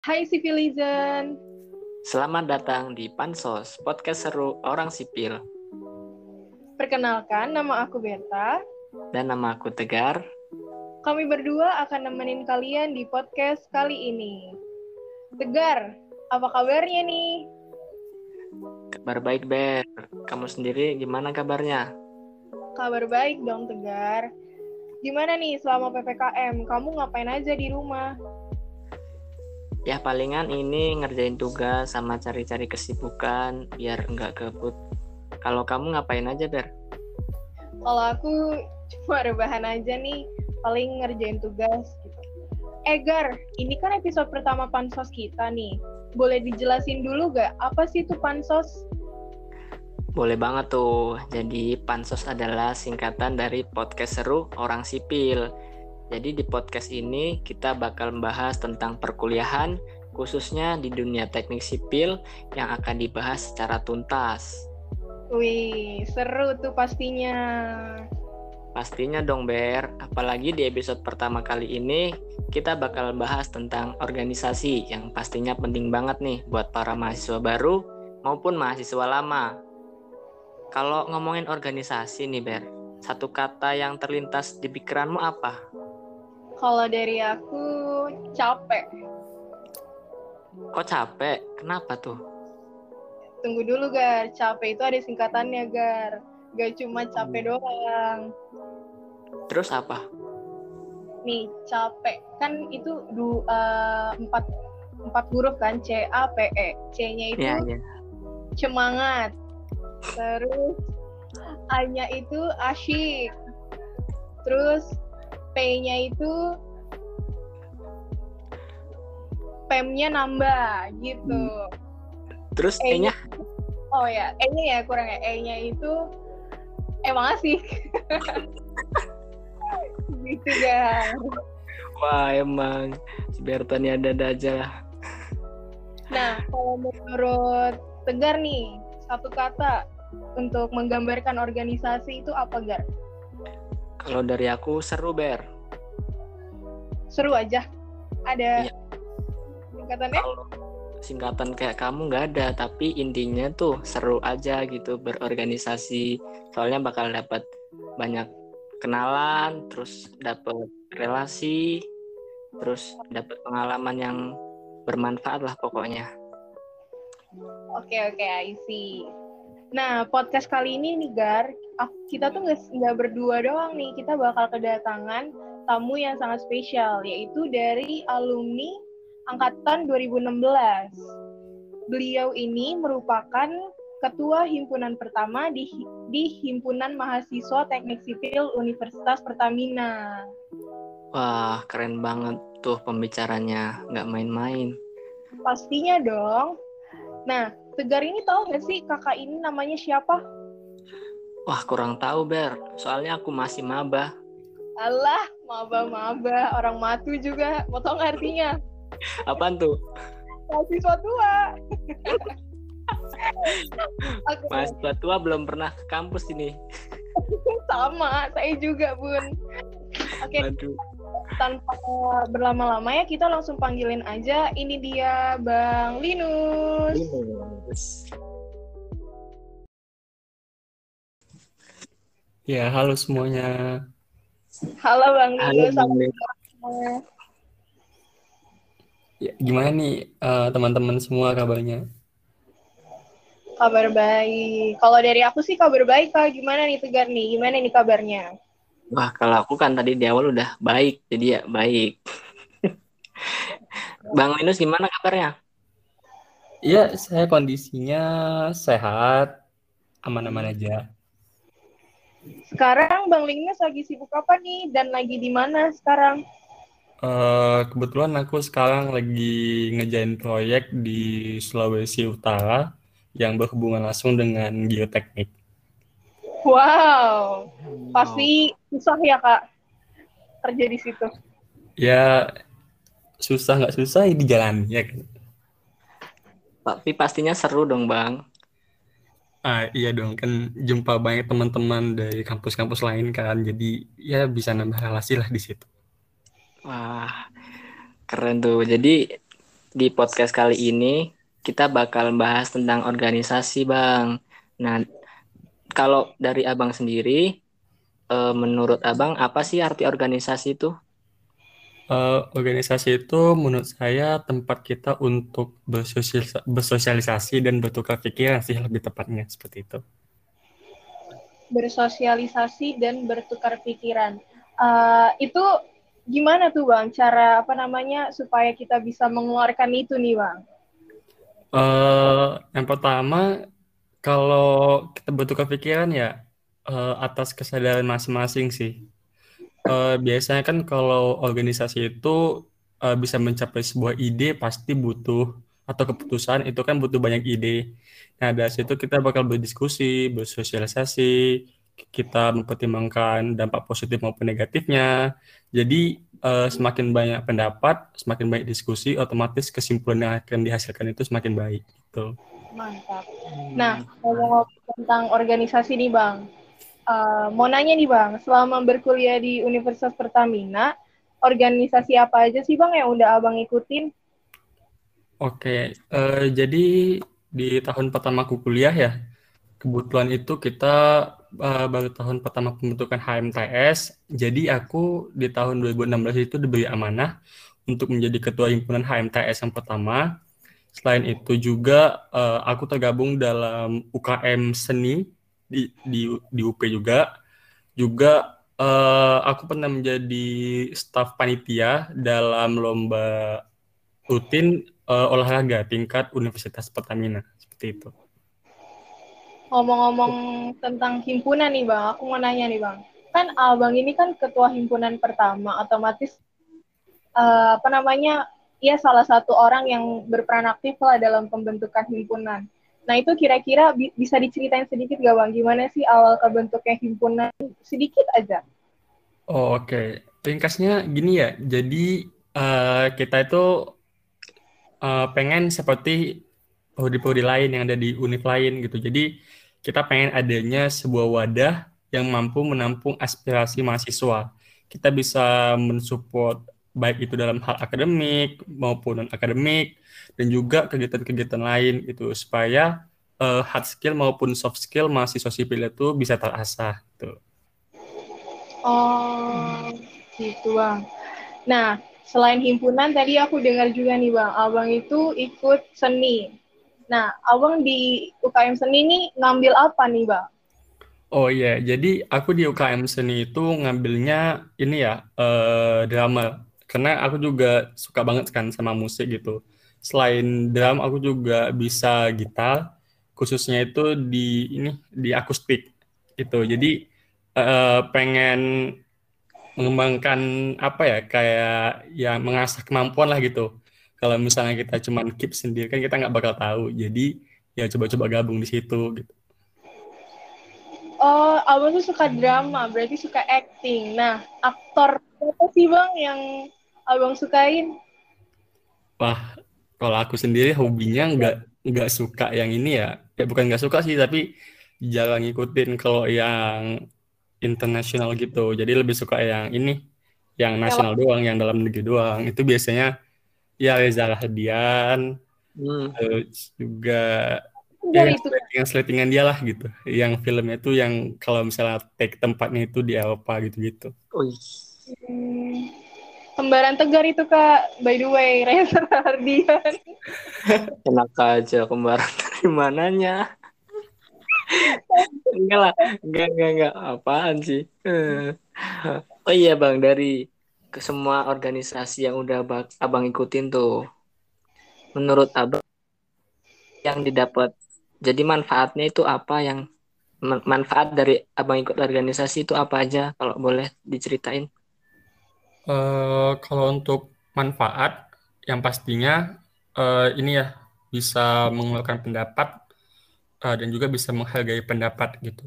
Hai Civilizen. Selamat datang di Pansos, podcast seru orang sipil. Perkenalkan, nama aku Berta. Dan nama aku Tegar. Kami berdua akan nemenin kalian di podcast kali ini. Tegar, apa kabarnya nih? Kabar baik, Ber. Kamu sendiri gimana kabarnya? Kabar baik dong, Tegar. Gimana nih selama PPKM? Kamu ngapain aja di rumah? Ya palingan ini ngerjain tugas sama cari-cari kesibukan biar nggak kebut. Kalau kamu ngapain aja, Ber? Kalau aku cuma rebahan aja nih, paling ngerjain tugas gitu. Egar, ini kan episode pertama pansos kita nih. Boleh dijelasin dulu gak apa sih itu pansos? Boleh banget tuh. Jadi pansos adalah singkatan dari podcast seru orang sipil jadi di podcast ini kita bakal membahas tentang perkuliahan khususnya di dunia teknik sipil yang akan dibahas secara tuntas. Wih, seru tuh pastinya. Pastinya dong Ber, apalagi di episode pertama kali ini kita bakal bahas tentang organisasi yang pastinya penting banget nih buat para mahasiswa baru maupun mahasiswa lama. Kalau ngomongin organisasi nih Ber, satu kata yang terlintas di pikiranmu apa? Kalau dari aku capek. Kok capek? Kenapa tuh? Tunggu dulu, Gar. Capek itu ada singkatannya, Gar. Gak cuma capek hmm. doang. Terus apa? Nih, capek. Kan itu du, uh, empat, empat huruf kan, C, A, P, E. C-nya itu ya, ya. semangat. Terus A-nya itu asyik. Terus P-nya itu PEM-nya nambah gitu. Hmm. Terus E-nya? Oh ya, E-nya ya kurang ya. E-nya itu emang asik. gitu ya. Wah emang si Bertan ya ada aja lah. Nah, kalau menurut Tegar nih, satu kata untuk menggambarkan organisasi itu apa, Gar? Kalau dari aku seru ber. Seru aja. Ada iya. singkatannya? Kalau singkatan kayak kamu nggak ada, tapi intinya tuh seru aja gitu berorganisasi. Soalnya bakal dapat banyak kenalan, terus dapat relasi, terus dapat pengalaman yang bermanfaat lah pokoknya. Oke okay, oke, okay, I see. Nah, podcast kali ini nih, Gar, kita tuh nggak berdua doang nih, kita bakal kedatangan tamu yang sangat spesial, yaitu dari alumni Angkatan 2016. Beliau ini merupakan ketua himpunan pertama di, di Himpunan Mahasiswa Teknik Sipil Universitas Pertamina. Wah, keren banget tuh pembicaranya, nggak main-main. Pastinya dong. Nah, Tegar ini tahu nggak sih kakak ini namanya siapa? Wah kurang tahu Ber, soalnya aku masih maba. Alah, maba-maba, orang matu juga. Mau tau artinya? Apaan tuh? Mahasiswa tua. okay. Mahasiswa tua belum pernah ke kampus ini. Sama, saya juga Bun. Oke. Okay tanpa berlama-lama ya kita langsung panggilin aja ini dia Bang Linus. Linus. Ya, halo semuanya. Halo Bang Linus. Halo, Ya, gimana nih uh, teman-teman semua kabarnya? Kabar baik. Kalau dari aku sih kabar baik, Kak. Gimana nih Tegar nih? Gimana nih kabarnya? Wah, kalau aku kan tadi di awal udah baik, jadi ya baik. Bang Linus gimana kabarnya? Iya, saya kondisinya sehat, aman-aman aja. Sekarang Bang Linus lagi sibuk apa nih dan lagi di mana sekarang? Uh, kebetulan aku sekarang lagi ngejain proyek di Sulawesi Utara yang berhubungan langsung dengan geoteknik. Wow, pasti susah ya kak kerja di situ. Ya susah nggak susah ya di jalan ya kan. Tapi pastinya seru dong bang. Ah iya dong kan jumpa banyak teman-teman dari kampus-kampus lain kan jadi ya bisa nambah relasi lah di situ. Wah keren tuh. Jadi di podcast kali ini kita bakal bahas tentang organisasi, Bang. Nah, kalau dari Abang sendiri, eh, menurut Abang apa sih arti organisasi itu? Uh, organisasi itu menurut saya tempat kita untuk bersosialisasi dan bertukar pikiran sih lebih tepatnya seperti itu. Bersosialisasi dan bertukar pikiran. Uh, itu gimana tuh bang cara apa namanya supaya kita bisa mengeluarkan itu nih bang? Uh, yang pertama kalau kita bertukar pikiran ya uh, atas kesadaran masing-masing sih uh, biasanya kan kalau organisasi itu uh, bisa mencapai sebuah ide pasti butuh atau keputusan itu kan butuh banyak ide. Nah dari situ kita bakal berdiskusi, bersosialisasi, kita mempertimbangkan dampak positif maupun negatifnya. Jadi uh, semakin banyak pendapat, semakin banyak diskusi, otomatis kesimpulan yang akan dihasilkan itu semakin baik. Gitu. Mantap. Nah, ngomong tentang organisasi nih Bang, uh, mau nanya nih Bang, selama berkuliah di Universitas Pertamina, organisasi apa aja sih Bang yang udah Abang ikutin? Oke, uh, jadi di tahun pertama aku kuliah ya, kebetulan itu kita uh, baru tahun pertama pembentukan HMTS, jadi aku di tahun 2016 itu diberi amanah untuk menjadi ketua himpunan HMTS yang pertama. Selain itu juga uh, aku tergabung dalam UKM seni di di di UP juga. Juga uh, aku pernah menjadi staf panitia dalam lomba rutin uh, olahraga tingkat Universitas Pertamina. Seperti itu. Ngomong-ngomong tentang himpunan nih bang, aku mau nanya nih bang, kan abang ini kan ketua himpunan pertama, otomatis uh, apa namanya, ia salah satu orang yang berperan aktif lah dalam pembentukan himpunan. Nah itu kira-kira bi bisa diceritain sedikit gak Bang? Gimana sih awal kebentuknya himpunan? Sedikit aja. Oh, Oke, okay. ringkasnya gini ya. Jadi uh, kita itu uh, pengen seperti prodi-prodi lain yang ada di univ lain gitu. Jadi kita pengen adanya sebuah wadah yang mampu menampung aspirasi mahasiswa. Kita bisa mensupport baik itu dalam hal akademik maupun non akademik dan juga kegiatan-kegiatan lain itu supaya uh, hard skill maupun soft skill mahasiswa sipil itu bisa terasah gitu. Oh, gitu bang. Nah, selain himpunan tadi aku dengar juga nih bang, abang itu ikut seni. Nah, abang di UKM seni ini ngambil apa nih bang? Oh iya, jadi aku di UKM seni itu ngambilnya ini ya uh, drama, karena aku juga suka banget kan sama musik gitu. Selain drum aku juga bisa gitar khususnya itu di ini di akustik gitu. Jadi uh, pengen mengembangkan apa ya kayak ya mengasah kemampuan lah gitu. Kalau misalnya kita cuman keep sendiri kan kita nggak bakal tahu. Jadi ya coba-coba gabung di situ gitu. Oh, abang tuh suka drama, berarti suka acting. Nah, aktor apa sih bang yang abang sukain? Wah, kalau aku sendiri hobinya nggak nggak suka yang ini ya. Ya bukan nggak suka sih tapi jarang ngikutin kalau yang internasional gitu. Jadi lebih suka yang ini yang nasional doang yang dalam negeri doang. Itu biasanya ya Reza Rahadian hmm. terus juga ya, yang settingan dia lah gitu. Yang filmnya itu yang kalau misalnya take tempatnya itu di Eropa gitu-gitu. Oh, Kembaran Tegar itu kak, by the way, Reza Hardian. Enak aja kembaran dari mananya. enggak lah, enggak, enggak, enggak. Apaan sih? Oh iya bang, dari ke semua organisasi yang udah abang ikutin tuh, menurut abang yang didapat, jadi manfaatnya itu apa yang manfaat dari abang ikut organisasi itu apa aja kalau boleh diceritain? Uh, kalau untuk manfaat, yang pastinya uh, ini ya bisa mengeluarkan pendapat uh, dan juga bisa menghargai pendapat gitu.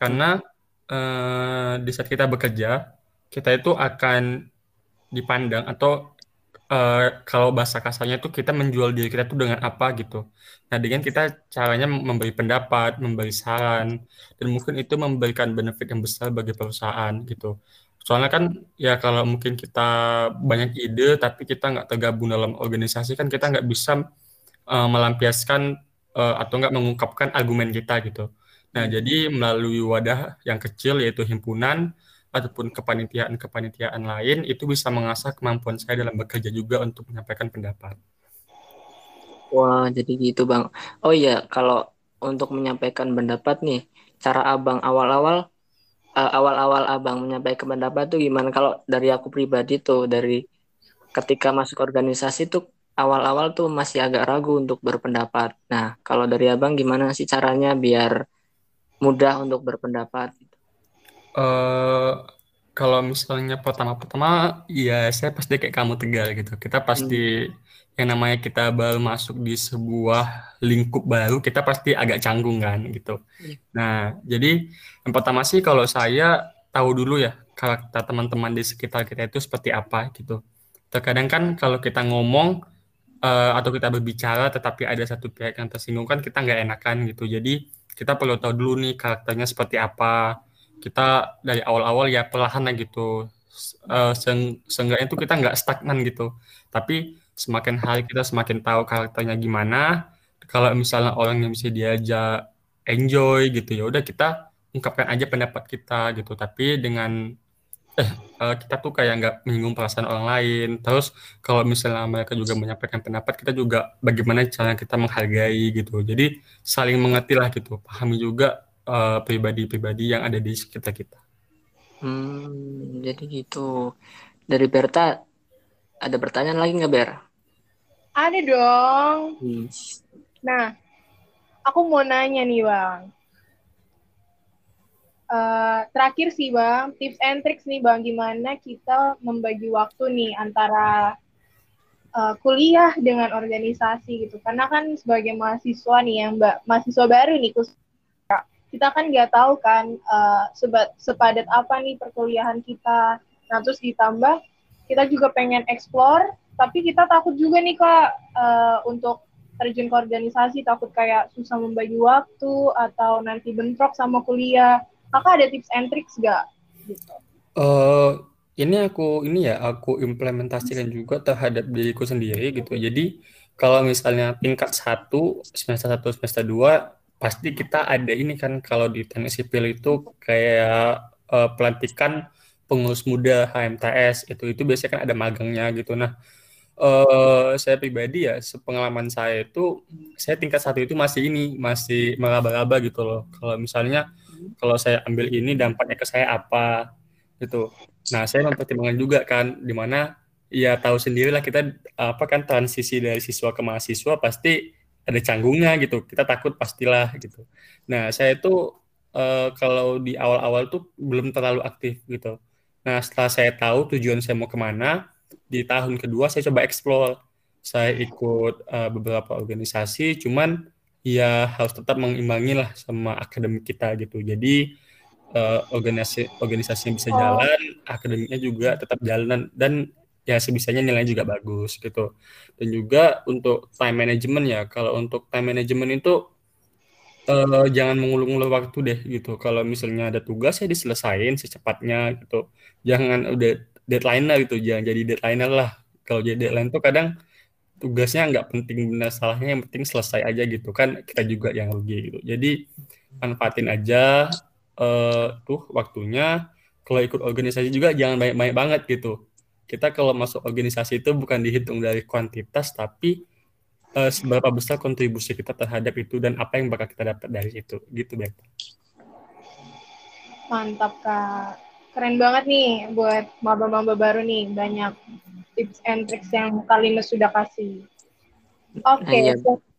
Karena uh, di saat kita bekerja, kita itu akan dipandang atau uh, kalau bahasa kasarnya itu kita menjual diri kita tuh dengan apa gitu. Nah dengan kita caranya memberi pendapat, memberi saran, dan mungkin itu memberikan benefit yang besar bagi perusahaan gitu Soalnya kan ya kalau mungkin kita banyak ide tapi kita nggak tergabung dalam organisasi kan kita nggak bisa uh, melampiaskan uh, atau nggak mengungkapkan argumen kita gitu. Nah jadi melalui wadah yang kecil yaitu himpunan ataupun kepanitiaan-kepanitiaan lain itu bisa mengasah kemampuan saya dalam bekerja juga untuk menyampaikan pendapat. Wah jadi gitu bang. Oh iya kalau untuk menyampaikan pendapat nih cara abang awal-awal uh, awal-awal abang menyampaikan pendapat tuh gimana? Kalau dari aku pribadi tuh dari ketika masuk organisasi tuh awal-awal tuh masih agak ragu untuk berpendapat. Nah, kalau dari abang gimana sih caranya biar mudah untuk berpendapat? Uh, kalau misalnya pertama-pertama, ya saya pasti kayak kamu tegal gitu. Kita pasti hmm yang namanya kita baru masuk di sebuah lingkup baru, kita pasti agak canggung kan gitu. Iya. Nah, jadi yang pertama sih kalau saya tahu dulu ya karakter teman-teman di sekitar kita itu seperti apa gitu. Terkadang kan kalau kita ngomong uh, atau kita berbicara tetapi ada satu pihak yang tersinggung kan kita nggak enakan gitu. Jadi kita perlu tahu dulu nih karakternya seperti apa. Kita dari awal-awal ya perlahan lah gitu. Uh, seenggaknya itu kita nggak stagnan gitu. Tapi semakin hari kita semakin tahu karakternya gimana kalau misalnya orang yang bisa diajak enjoy gitu ya udah kita ungkapkan aja pendapat kita gitu tapi dengan eh, eh kita tuh kayak nggak menyinggung perasaan orang lain terus kalau misalnya mereka juga menyampaikan pendapat kita juga bagaimana cara kita menghargai gitu jadi saling mengerti lah gitu pahami juga uh, pribadi-pribadi yang ada di sekitar kita hmm jadi gitu dari Berta ada pertanyaan lagi nggak Ber? Ada dong. Hmm. Nah, aku mau nanya nih bang. Uh, terakhir sih bang, tips and tricks nih bang, gimana kita membagi waktu nih antara uh, kuliah dengan organisasi gitu. Karena kan sebagai mahasiswa nih yang mbak mahasiswa baru nih, kita kan nggak tahu kan uh, sepadat apa nih perkuliahan kita. Nah terus ditambah kita juga pengen explore tapi kita takut juga nih kak uh, untuk terjun ke organisasi takut kayak susah membagi waktu atau nanti bentrok sama kuliah. Kakak ada tips and tricks gak gitu. Uh, ini aku ini ya aku implementasikan juga terhadap diriku sendiri gitu. Jadi kalau misalnya tingkat satu semester satu semester dua pasti kita ada ini kan kalau di teknik sipil itu kayak uh, pelantikan pengurus muda HMTS itu itu biasanya kan ada magangnya gitu nah Uh, saya pribadi ya, sepengalaman saya itu, saya tingkat satu itu masih ini, masih meraba-raba gitu loh. Kalau misalnya, kalau saya ambil ini dampaknya ke saya apa, gitu. Nah, saya mempertimbangkan juga kan, di mana ya tahu sendirilah kita apa kan transisi dari siswa ke mahasiswa pasti ada canggungnya gitu. Kita takut pastilah gitu. Nah, saya itu uh, kalau di awal-awal tuh belum terlalu aktif gitu. Nah, setelah saya tahu tujuan saya mau ke mana, di tahun kedua saya coba explore saya ikut uh, beberapa organisasi cuman ya harus tetap mengimbangi lah sama akademik kita gitu jadi uh, organisasi organisasi yang bisa jalan akademiknya juga tetap jalan dan ya sebisanya nilainya juga bagus gitu. Dan juga untuk time management ya kalau untuk time management itu uh, jangan mengulur-ulur waktu deh gitu. Kalau misalnya ada tugas ya diselesain secepatnya gitu. Jangan udah deadline lah gitu jangan jadi deadline lah. Kalau jadi deadline tuh kadang tugasnya nggak penting benar salahnya yang penting selesai aja gitu. Kan kita juga yang rugi gitu. Jadi manfaatin aja uh, tuh waktunya. Kalau ikut organisasi juga jangan banyak-banyak banget gitu kita kalau masuk organisasi itu bukan dihitung dari kuantitas tapi uh, seberapa besar kontribusi kita terhadap itu dan apa yang bakal kita dapat dari itu gitu Bek. Mantap kak keren banget nih buat maba-maba baru nih banyak tips and tricks yang kalian sudah kasih. Oke, okay,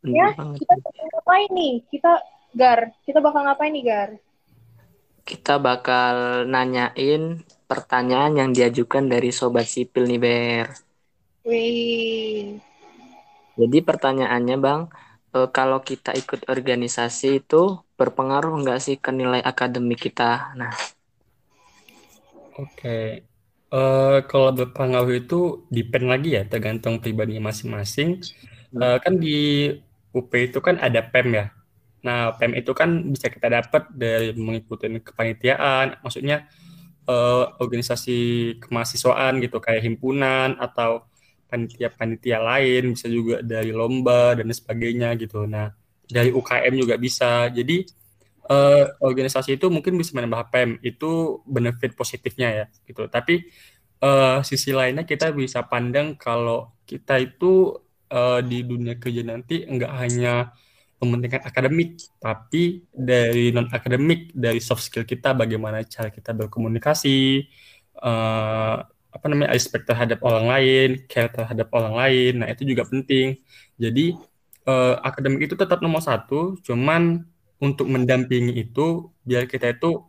ya kita bakal ngapain nih? Kita Gar, kita bakal ngapain nih Gar? Kita bakal nanyain pertanyaan yang diajukan dari sobat sipil nih Ber. Wih. Jadi pertanyaannya Bang, eh, kalau kita ikut organisasi itu berpengaruh nggak sih ke nilai akademik kita? Nah, Oke. Uh, kalau berpengaruh itu depend lagi ya, tergantung pribadinya masing-masing. Uh, kan di UP itu kan ada PEM ya. Nah, PEM itu kan bisa kita dapat dari mengikuti kepanitiaan. Maksudnya uh, organisasi kemahasiswaan gitu kayak himpunan atau panitia-panitia lain bisa juga dari lomba dan sebagainya gitu. Nah dari UKM juga bisa. Jadi uh, organisasi itu mungkin bisa menambah PEM itu benefit positifnya ya gitu. Tapi uh, sisi lainnya kita bisa pandang kalau kita itu uh, di dunia kerja nanti enggak hanya mementingkan akademik, tapi dari non akademik, dari soft skill kita, bagaimana cara kita berkomunikasi, uh, apa namanya, respect terhadap orang lain, care terhadap orang lain, nah itu juga penting. Jadi uh, akademik itu tetap nomor satu, cuman untuk mendampingi itu biar kita itu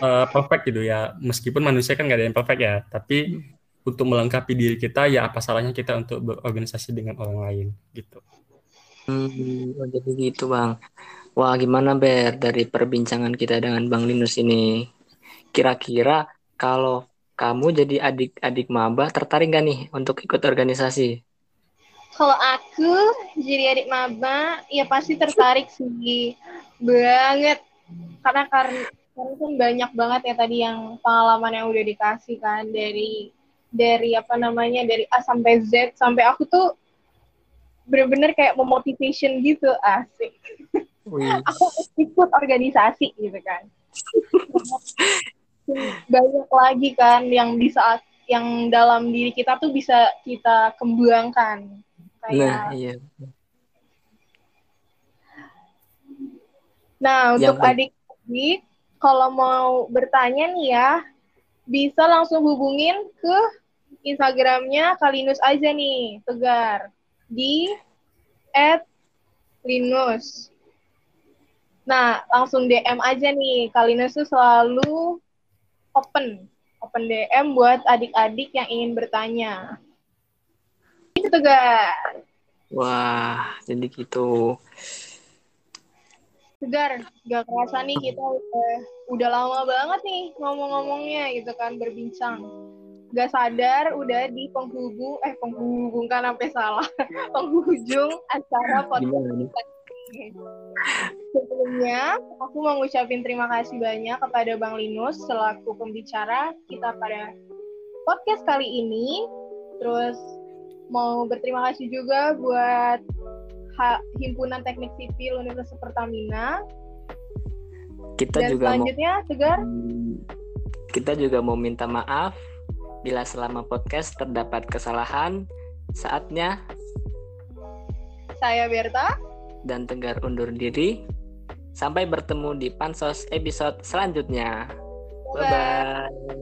uh, perfect gitu ya, meskipun manusia kan nggak ada yang perfect ya, tapi hmm. untuk melengkapi diri kita ya apa salahnya kita untuk berorganisasi dengan orang lain gitu. Hmm, oh jadi gitu Bang. Wah gimana Ber dari perbincangan kita dengan Bang Linus ini? Kira-kira kalau kamu jadi adik-adik maba tertarik gak nih untuk ikut organisasi? Kalau aku jadi adik maba, ya pasti tertarik sih banget. Karena karena kan banyak banget ya tadi yang pengalaman yang udah dikasih kan dari dari apa namanya dari A sampai Z sampai aku tuh bener-bener kayak memotivation gitu asik. Aku ikut organisasi gitu kan. Banyak lagi kan yang di saat yang dalam diri kita tuh bisa kita kembangkan kayak nah iya. Nah untuk adik-adik kalau mau bertanya nih ya bisa langsung hubungin ke Instagramnya Kalinus aja nih Tegar di at Linus. Nah, langsung DM aja nih. Kalinus tuh selalu open. Open DM buat adik-adik yang ingin bertanya. Itu Tegar. Wah, jadi gitu. Tegar, gak kerasa nih kita udah, udah lama banget nih ngomong-ngomongnya gitu kan, berbincang gak sadar udah di penghubung eh penghubung kan sampai salah. Penghujung acara podcast sebelumnya aku mau ngucapin terima kasih banyak kepada Bang Linus selaku pembicara kita pada podcast kali ini. Terus mau berterima kasih juga buat Himpunan Teknik Sipil Universitas Pertamina. Kita Dan juga selanjutnya mau, Tegar? Kita juga mau minta maaf Bila selama podcast terdapat kesalahan, saatnya saya Berta dan Tegar undur diri. Sampai bertemu di Pansos episode selanjutnya. Bye bye.